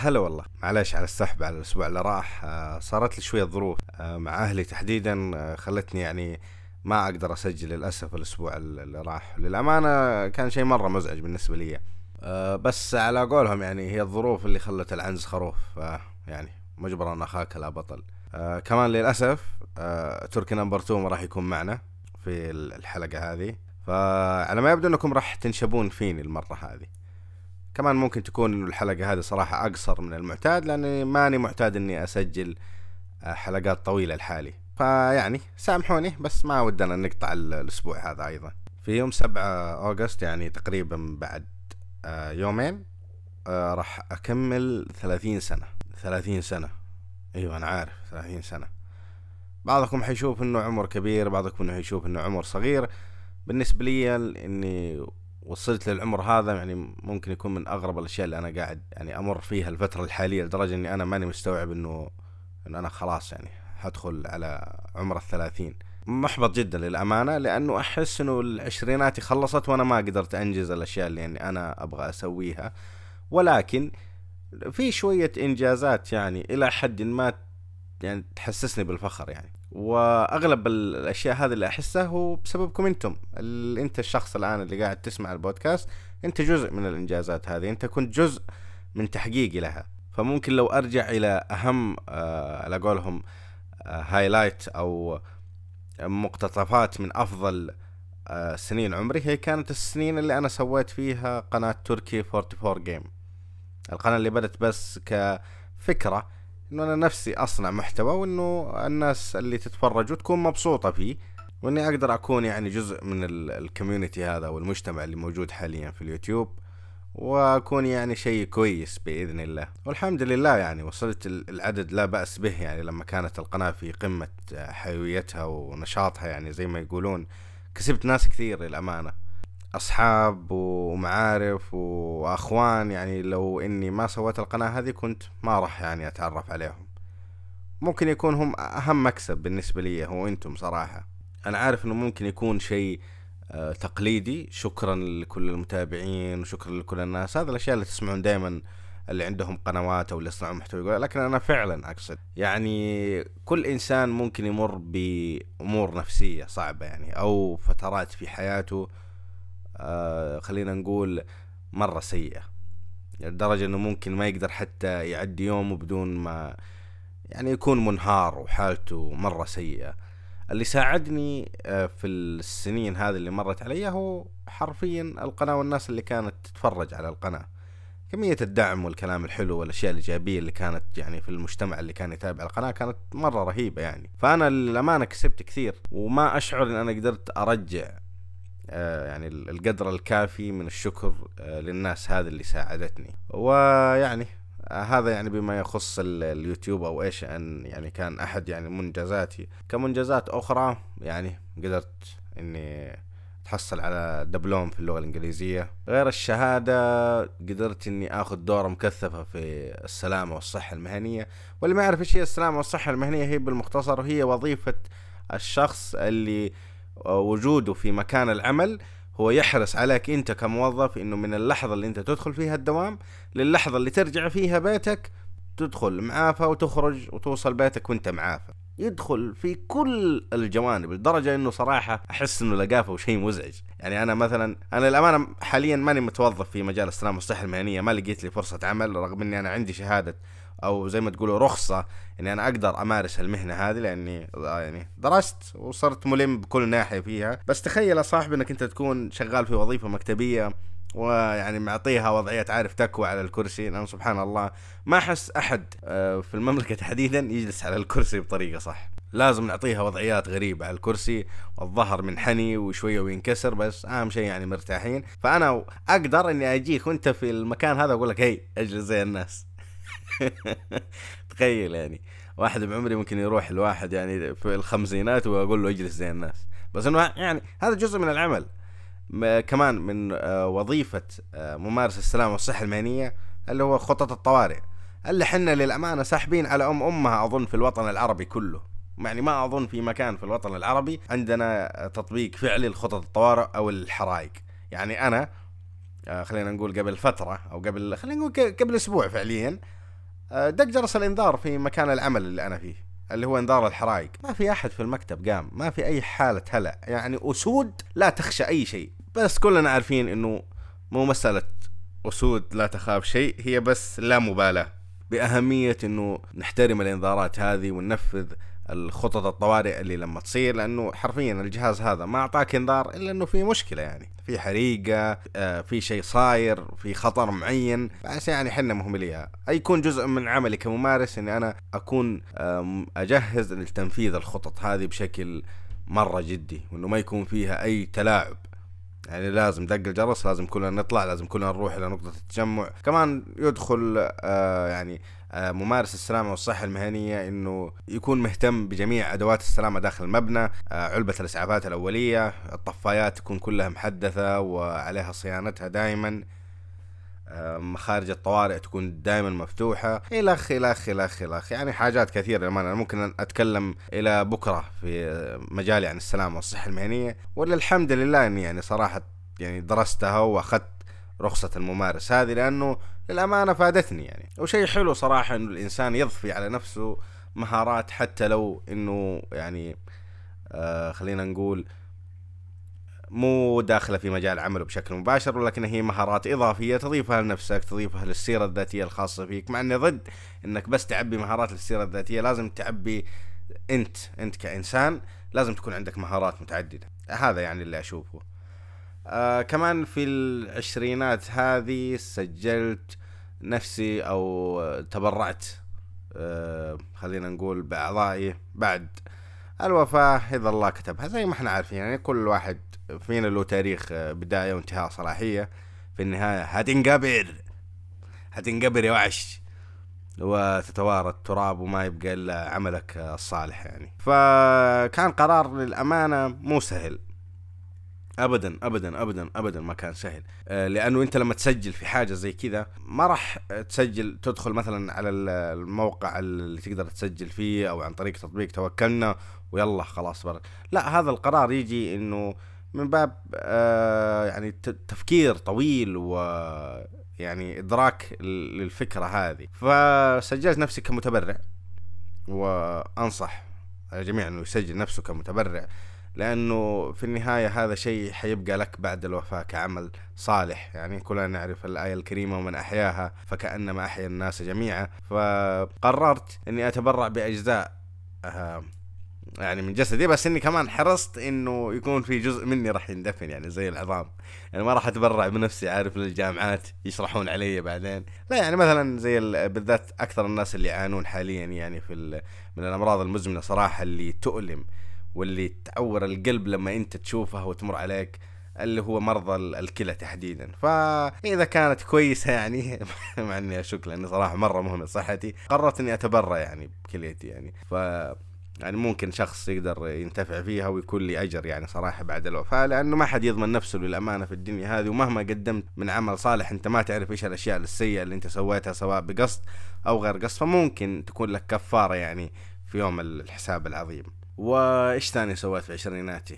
هلا والله. معلش على السحب على الأسبوع اللي راح. آه، صارت لي شوية ظروف آه، مع أهلي تحديدا آه، خلتني يعني ما أقدر أسجل للأسف الأسبوع اللي راح. للأمانة كان شيء مرة مزعج بالنسبة لي. بس على قولهم يعني هي الظروف اللي خلت العنز خروف يعني مجبرا أخاك لا بطل. كمان للأسف تركي نمبر 2 ما راح يكون معنا في الحلقة هذه. فعلى ما يبدو أنكم راح تنشبون فيني المرة هذه. كمان ممكن تكون الحلقة هذه صراحة أقصر من المعتاد لأني ماني معتاد إني أسجل آه، حلقات طويلة لحالي. فيعني سامحوني بس ما ودنا نقطع الأسبوع هذا أيضا. في يوم سبعة أوغست يعني تقريبا بعد آه، يومين آه، راح أكمل ثلاثين سنة. ثلاثين سنة. أيوة أنا عارف ثلاثين سنة. بعضكم حيشوف إنه عمر كبير بعضكم إنه حيشوف إنه عمر صغير. بالنسبة لي إني وصلت للعمر هذا يعني ممكن يكون من أغرب الأشياء اللي أنا قاعد يعني أمر فيها الفترة الحالية لدرجة إني أنا ماني مستوعب إنه إنه أنا خلاص يعني حدخل على عمر الثلاثين. محبط جدا للأمانة لأنه أحس إنه العشرينات خلصت وأنا ما قدرت أنجز الأشياء اللي يعني أنا أبغى أسويها. ولكن في شوية إنجازات يعني إلى حد ما يعني تحسسني بالفخر يعني. وأغلب الأشياء هذه اللي أحسها هو بسببكم أنتم أنت الشخص الآن اللي قاعد تسمع البودكاست أنت جزء من الإنجازات هذه أنت كنت جزء من تحقيقي لها. فممكن لو أرجع إلى أهم آه على قولهم آه highlight أو مقتطفات من أفضل آه سنين عمري هي كانت السنين اللي أنا سويت فيها قناة تركي 44 Game. القناة اللي بدت بس كفكرة إنه أنا نفسي أصنع محتوى وإنه الناس اللي تتفرج وتكون مبسوطة فيه وإني أقدر أكون يعني جزء من ال community هذا والمجتمع اللي موجود حاليا في اليوتيوب وأكون يعني شيء كويس بإذن الله. والحمد لله يعني وصلت العدد لا بأس به يعني لما كانت القناة في قمة حيويتها ونشاطها يعني زي ما يقولون كسبت ناس كثير للأمانة. أصحاب ومعارف وأخوان يعني لو إني ما سويت القناة هذه كنت ما راح يعني أتعرف عليهم. ممكن يكون هم أهم مكسب بالنسبة لي هو أنتم صراحة. أنا عارف إنه ممكن يكون شيء آه، تقليدي شكرا لكل المتابعين وشكرا لكل الناس. هذا الأشياء اللي تسمعون دائما اللي عندهم قنوات أو اللي يصنعون محتوى لكن أنا فعلا أقصد. يعني كل إنسان ممكن يمر بأمور نفسية صعبة يعني أو فترات في حياته خلينا نقول مرة سيئة. لدرجة إنه ممكن ما يقدر حتى يعدي يومه بدون ما يعني يكون منهار وحالته مرة سيئة. اللي ساعدني آه، في السنين هذه اللي مرت علي هو حرفيا القناة والناس اللي كانت تتفرج على القناة. كمية الدعم والكلام الحلو والأشياء الإيجابية اللي كانت يعني في المجتمع اللي كان يتابع القناة كانت مرة رهيبة يعني. فأنا للأمانة كسبت كثير وما أشعر إن أنا قدرت أرجع آه، يعني القدر الكافي من الشكر آه، للناس هذه اللي ساعدتني. ويعني آه، هذا يعني بما يخص اليوتيوب أو إيش أن يعني كان أحد يعني منجزاتي. كمنجزات أخرى يعني قدرت إني تحصل على دبلوم في اللغة الإنجليزية. غير الشهادة قدرت إني آخذ دورة مكثفة في السلامة والصحة المهنية. واللي ما يعرف إيش هي السلامة والصحة المهنية هي بالمختصر هي وظيفة الشخص اللي وجوده في مكان العمل هو يحرص عليك انت كموظف انه من اللحظة اللي انت تدخل فيها الدوام للحظة اللي ترجع فيها بيتك تدخل معافى وتخرج وتوصل بيتك وانت معافى. يدخل في كل الجوانب لدرجة انه صراحة احس انه لقافة وشيء مزعج. يعني أنا مثلا أنا الأمانة حاليا ماني متوظف في مجال السلامة والصحة المهنية ما لقيت لي فرصة عمل رغم اني أنا عندي شهادة أو زي ما تقولوا رخصة إني أنا أقدر أمارس المهنة هذه لأني يعني درست وصرت ملم بكل ناحية فيها. بس تخيل يا صاحبي إنك أنت تكون شغال في وظيفة مكتبية ويعني معطيها وضعية عارف تكوى على الكرسي. لأن سبحان الله. ما أحس أحد آه، في المملكة تحديدا يجلس على الكرسي بطريقة صح. لازم نعطيها وضعيات غريبة على الكرسي. والظهر منحني وشوية وينكسر بس أهم شيء يعني مرتاحين. فأنا أقدر إني أجيك وأنت في المكان هذا أقول لك هي اجلس زي الناس. تخيل يعني. واحد بعمري ممكن يروح الواحد يعني في الخمسينات وأقول له اجلس زي الناس. بس إنه يعني هذا جزء من العمل. كمان من آه، وظيفة آه، ممارس السلامة والصحة المهنية اللي هو خطط الطوارئ. اللي حنا للأمانة ساحبين على أم أمها أظن في الوطن العربي كله. يعني ما أظن في مكان في الوطن العربي عندنا تطبيق فعلي لخطط الطوارئ أو الحرائق. يعني أنا آه، خلينا نقول قبل فترة أو قبل خلينا نقول قبل أسبوع فعليا آه، دق جرس الإنذار في مكان العمل اللي أنا فيه اللي هو إنذار الحرائق. ما في أحد في المكتب قام ما في أي حالة هلع. يعني أسود لا تخشى أي شيء. بس كلنا عارفين إنه مو مسألة أسود لا تخاف شيء هي بس لا مبالاة. بأهمية إنه نحترم الإنذارات هذه وننفذ الخطط الطوارئ اللي لما تصير لأنه حرفيا الجهاز هذا ما أعطاك إنذار إلا إنه في مشكلة يعني. في حريقة آه، في شيء صاير في خطر معين. بس يعني حنا مهمليها يكون جزء من عملي كممارس إني أنا أكون أجهز لتنفيذ الخطط هذه بشكل مرة جدي وإنه ما يكون فيها أي تلاعب. يعني لازم دق الجرس لازم كلنا نطلع لازم كلنا نروح إلى نقطة التجمع. كمان يدخل آه يعني ممارس السلامة والصحة المهنية إنه يكون مهتم بجميع أدوات السلامة داخل المبنى آه علبة الإسعافات الأولية الطفايات تكون كلها محدثة وعليها صيانتها دائما مخارج الطوارئ تكون دائما مفتوحة الخ الخ الخ الخ يعني حاجات كثيرة لما أنا ممكن أتكلم إلى بكرة في مجال يعني السلامة والصحة المهنية. وللحمد لله إني يعني صراحة يعني درستها وأخذت رخصة الممارس هذه لأنه للأمانة فادتني يعني. وشيء حلو صراحة إنه الإنسان يضفي على نفسه مهارات حتى لو إنه يعني آه خلينا نقول مو داخلة في مجال عمله بشكل مباشر ولكن هي مهارات إضافية تضيفها لنفسك تضيفها للسيرة الذاتية الخاصة فيك. مع إني ضد إنك بس تعبي مهارات للسيرة الذاتية لازم تعبي أنت أنت كإنسان لازم تكون عندك مهارات متعددة. هذا يعني اللي أشوفه. آه كمان في العشرينات هذه سجلت نفسي أو تبرعت آه خلينا نقول بأعضائي بعد الوفاة إذا الله كتبها زي ما إحنا عارفين يعني كل واحد فينا له تاريخ آه، بداية وانتهاء صلاحية. في النهاية هتنقبر هتنقبر يا وعش وتتوارى التراب وما يبقى إلا عملك الصالح يعني. فكان قرار للأمانة مو سهل. ابدا ابدا ابدا ابدا ما كان سهل. آه، لأنه أنت لما تسجل في حاجة زي كذا ما راح تسجل تدخل مثلا على الموقع اللي تقدر تسجل فيه أو عن طريق تطبيق توكلنا ويلا خلاص بر. لا هذا القرار يجي إنه من باب آه يعني تفكير طويل و يعني إدراك للفكرة هذه. فسجلت نفسي كمتبرع وأنصح الجميع إنه يسجل نفسه كمتبرع. لأنه في النهاية هذا شيء حيبقى لك بعد الوفاة كعمل صالح. يعني كلنا نعرف الآية الكريمة ومن أحياها فكأنما أحيا الناس جميعا. فقررت إني أتبرع بأجزاء آه يعني من جسدي بس إني كمان حرصت إنه يكون في جزء مني راح يندفن يعني زي العظام. يعني ما راح أتبرع بنفسي عارف للجامعات يشرحون علي بعدين. لا يعني مثلا زي بالذات أكثر الناس اللي يعانون حاليا يعني في من الأمراض المزمنة صراحة اللي تؤلم واللي تعور القلب لما انت تشوفها وتمر عليك اللي هو مرضى الكلى تحديدا. فإذا كانت كويسة يعني مع إني أشك لأني صراحة مرة مهم لصحتي قررت إني أتبرع يعني بكليتي يعني. ف يعني ممكن شخص يقدر ينتفع فيها ويكون لي أجر يعني صراحة بعد الوفاة لأنه ما حد يضمن نفسه للأمانة في الدنيا هذه ومهما قدمت من عمل صالح أنت ما تعرف إيش الأشياء السيئة اللي أنت سويتها سواء بقصد أو غير قصد فممكن تكون لك كفارة يعني في يوم الحساب العظيم. وإيش ثاني سويت في عشريناتي؟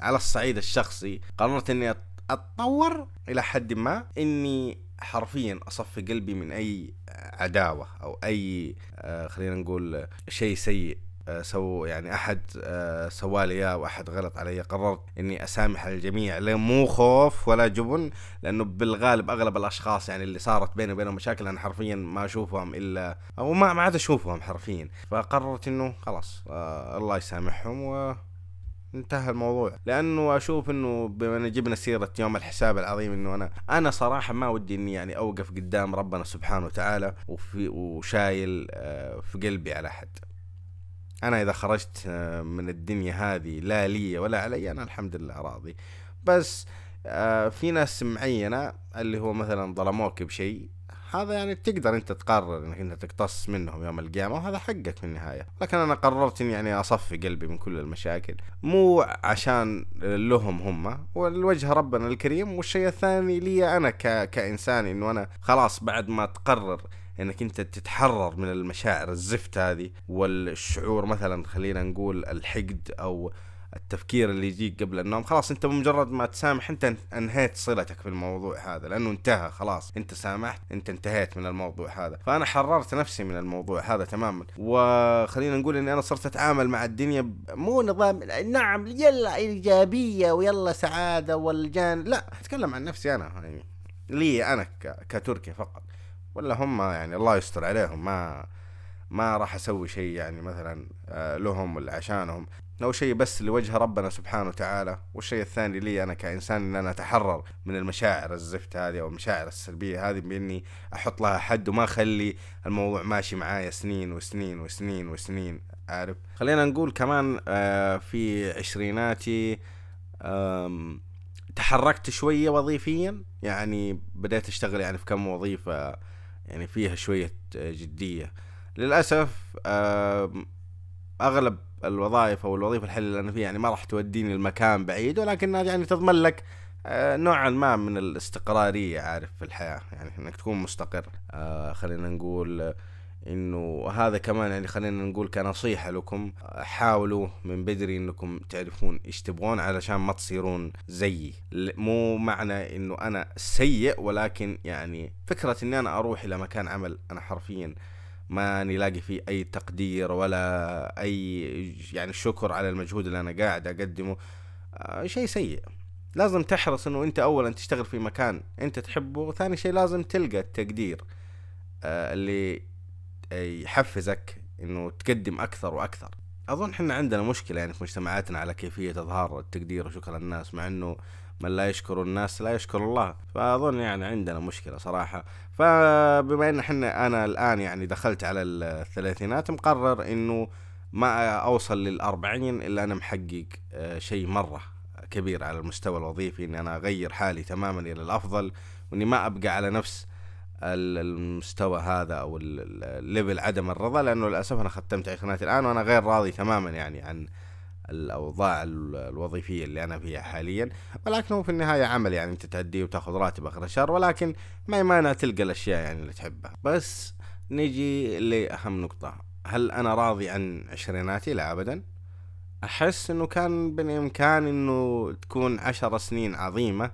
على الصعيد الشخصي قررت إني أتطور إلى حد ما إني حرفيا أصفي قلبي من أي عداوة أو أي آه، خلينا نقول شيء سيء. سو يعني أحد آه، سوالي إياه وأحد غلط علي. قررت إني أسامح الجميع. لا مو خوف ولا جبن لأنه بالغالب أغلب الأشخاص يعني اللي صارت بيني وبينهم مشاكل أنا حرفيا ما أشوفهم إلا أو ما ما عاد أشوفهم حرفيا. فقررت إنه خلاص الله يسامحهم و انتهى الموضوع. لأنه أشوف إنه بما إن جبنا سيرة يوم الحساب العظيم إنه أنا أنا صراحة ما ودي إني يعني أوقف قدام ربنا سبحانه وتعالى وفي وشايل في قلبي على حد أنا إذا خرجت آه، من الدنيا هذه لا لي ولا علي أنا الحمد لله راضي. بس آه، في ناس معينة اللي هو مثلا ظلموك بشيء هذا يعني تقدر أنت تقرر إنك أنت تقتص منهم يوم القيامة وهذا حقك في النهاية. لكن أنا قررت إني يعني أصفي قلبي من كل المشاكل مو عشان لهم هم والوجه ربنا الكريم. والشيء الثاني لي أنا ك... كإنسان إنه أنا خلاص بعد ما تقرر إنك أنت تتحرر من المشاعر الزفت هذه والشعور مثلا خلينا نقول الحقد أو التفكير اللي يجيك قبل النوم. خلاص أنت بمجرد ما تسامح أنت انهيت صلتك في الموضوع هذا لأنه انتهى خلاص. أنت سامحت أنت انتهيت من الموضوع هذا. فأنا حررت نفسي من الموضوع هذا تماما. وخلينا نقول إني أنا صرت أتعامل مع الدنيا مو نظام نعم يلا إيجابية ويلا سعادة والجان. لا أتكلم عن نفسي أنا يعني لي أنا كتركي فقط. ولا هم يعني الله يستر عليهم. ما ما راح أسوي شيء يعني مثلا آه، لهم ولا عشانهم أول شيء بس لوجه ربنا سبحانه وتعالى والشيء الثاني لي أنا كإنسان إن أنا أتحرر من المشاعر الزفت هذه أو المشاعر السلبية هذه بإني أحط لها حد وما أخلي الموضوع ماشي معايا سنين وسنين وسنين وسنين عارف؟ خلينا نقول كمان آه، في عشريناتي تحركت شوية وظيفيا يعني بديت أشتغل يعني في كم وظيفة يعني فيها شوية جدية. للأسف أغلب الوظائف أو الوظيفة الحاليه اللي أنا فيها يعني ما راح توديني المكان بعيد ولكنها يعني تضمن لك آه، نوعا ما من الاستقرارية عارف في الحياة. يعني إنك تكون مستقر. آه خلينا نقول إنه هذا كمان يعني خلينا نقول كنصيحة لكم. حاولوا من بدري إنكم تعرفون إيش تبغون علشان ما تصيرون زيي. مو معنى إنه أنا سيء ولكن يعني فكرة إني أنا أروح إلى مكان عمل أنا حرفيا ما نلاقي فيه أي تقدير ولا أي يعني شكر على المجهود اللي أنا قاعد أقدمه. آه شيء سيء. لازم تحرص إنه أنت اولا تشتغل في مكان أنت تحبه وثاني شيء لازم تلقى التقدير آه اللي يحفزك إنه تقدم أكثر وأكثر. أظن إحنا عندنا مشكلة يعني في مجتمعاتنا على كيفية إظهار التقدير وشكر الناس مع إنه من لا يشكر الناس لا يشكر الله. فأظن يعني عندنا مشكلة صراحة. فبما إن إحنا أنا الآن يعني دخلت على الثلاثينات مقرر إنه ما أوصل للأربعين إلا أنا محقق آه، شيء مرة كبير على المستوى الوظيفي إني أنا أغير حالي تماما إلى الأفضل وإني ما أبقى على نفس المستوى هذا أو الليفل عدم الرضا لأنه للأسف أنا ختمت عشريناتي الآن وأنا غير راضي تماما يعني عن الأوضاع الوظيفية اللي أنا فيها حاليا ولكنه في النهاية عمل يعني أنت تأديه وتاخذ راتب آخر الشهر ولكن ما يمانع تلقى الأشياء يعني اللي تحبها. بس نيجي لأهم نقطة. هل أنا راضي عن عشريناتي؟ لا ابدا. أحس إنه كان بالامكان إنه تكون عشر سنين عظيمة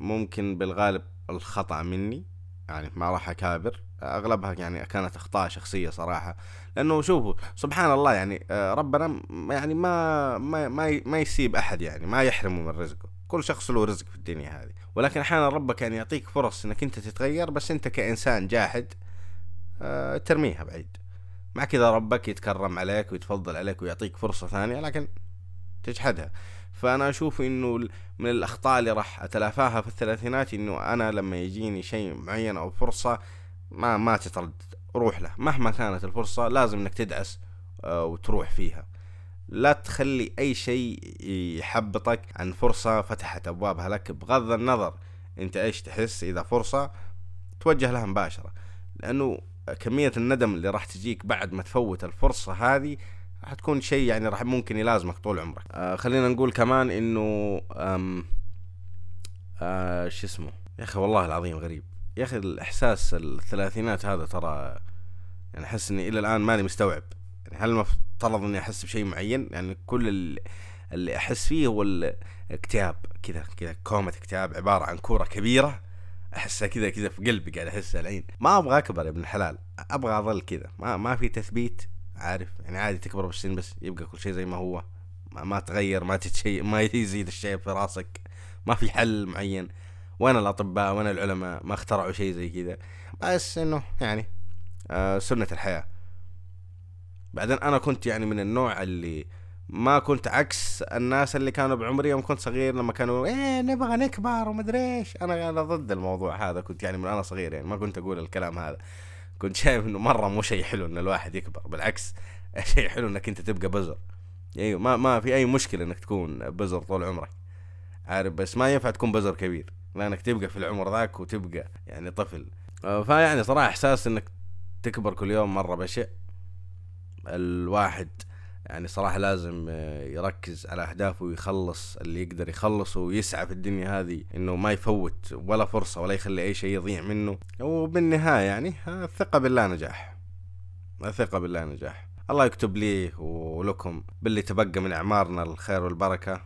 ممكن بالغالب الخطأ مني يعني ما راح أكابر. أغلبها يعني كانت أخطاء شخصية صراحة. لأنه شوفوا سبحان الله يعني آه، ربنا يعني ما ما ما, ما يسيب أحد يعني ما يحرمه من رزقه. كل شخص له رزق في الدنيا هذه. ولكن أحيانا ربك يعني يعطيك فرص إنك أنت تتغير بس أنت كإنسان جاحد آه، ترميها بعيد. مع كذا ربك يتكرم عليك ويتفضل عليك ويعطيك فرصة ثانية لكن تجحدها. فأنا أشوف إنه من الأخطاء اللي راح أتلافاها في الثلاثينات إنه أنا لما يجيني شيء معين أو فرصة ما ما تتردد روح له. مهما كانت الفرصة لازم إنك تدعس آه، وتروح فيها. لا تخلي أي شيء يحبطك عن فرصة فتحت أبوابها لك. بغض النظر أنت إيش تحس إذا فرصة توجه لها مباشرة. لأنه كمية الندم اللي راح تجيك بعد ما تفوت الفرصة هذه راح تكون شيء يعني راح ممكن يلازمك طول عمرك. آه خلينا نقول كمان إنه آه شو اسمه؟ يا أخي والله العظيم غريب. يا أخي الإحساس الثلاثينات هذا ترى يعني أحس إني إلى الآن ماني مستوعب. يعني هل المفترض إني أحس بشيء معين؟ يعني كل اللي, أحس فيه هو الاكتئاب كذا كذا كومة اكتئاب عبارة عن كورة كبيرة أحسها كذا كذا في قلبي قاعد أحسها الحين. ما أبغى أكبر يا ابن الحلال. أبغى أظل كذا. ما ما في تثبيت عارف. يعني عادي تكبر بالسن بس يبقى كل شيء زي ما هو. ما, ما تغير ما تتشي ما يزيد الشيء في راسك. ما في حل معين. وين الأطباء؟ وين العلماء؟ ما اخترعوا شيء زي كذا. بس إنه يعني آه سنة الحياة. بعدين أنا كنت يعني من النوع اللي ما كنت عكس الناس اللي كانوا بعمري يوم كنت صغير لما كانوا إيه نبغى نكبر ومدري إيش. أنا أنا ضد الموضوع هذا. كنت يعني من أنا صغير يعني ما كنت أقول الكلام هذا. كنت شايف إنه مرة مو شيء حلو إن الواحد يكبر. بالعكس شيء حلو إنك أنت تبقى بزر. أيوه ما ما في أي مشكلة إنك تكون بزر طول عمرك. عارف؟ بس ما ينفع تكون بزر كبير. لأنك تبقى في العمر ذاك وتبقى يعني طفل. آه، فيعني صراحة إحساس إنك تكبر كل يوم مرة بشع الواحد يعني صراحة لازم آه، يركز على أهدافه ويخلص اللي يقدر يخلصه ويسعى في الدنيا هذه إنه ما يفوت ولا فرصة ولا يخلي أي شيء يضيع منه. وبالنهاية يعني الثقة بالله نجاح. الثقة بالله نجاح. الله يكتب لي ولكم باللي تبقى من أعمارنا الخير والبركة.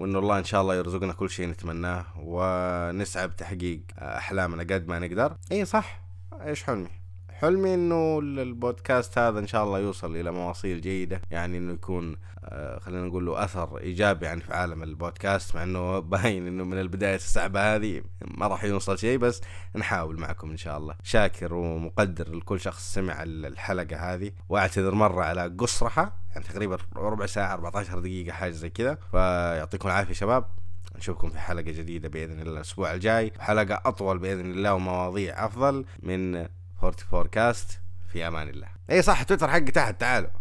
وإنه الله إن شاء الله يرزقنا كل شيء نتمناه ونسعى بتحقيق أحلامنا قد ما نقدر. اي صح. إيش حلمي؟ حلمي إنه البودكاست هذا إن شاء الله يوصل إلى مواصيل جيدة يعني إنه يكون آه، خلينا نقول له أثر إيجابي يعني في عالم البودكاست مع إنه باين إنه من البداية الصعبه هذه ما راح يوصل شيء بس نحاول معكم إن شاء الله. شاكر ومقدر لكل شخص سمع الحلقة هذه وأعتذر مرة على قصرها يعني تقريبا ربع ساعة 14 دقيقة حاجة زي كذا. فيعطيكم العافية شباب نشوفكم في حلقة جديدة بإذن الله الأسبوع الجاي. حلقة أطول بإذن الله ومواضيع أفضل من Forty Four Cast في أمان الله. اي صح تويتر حقي تحت تعالوا.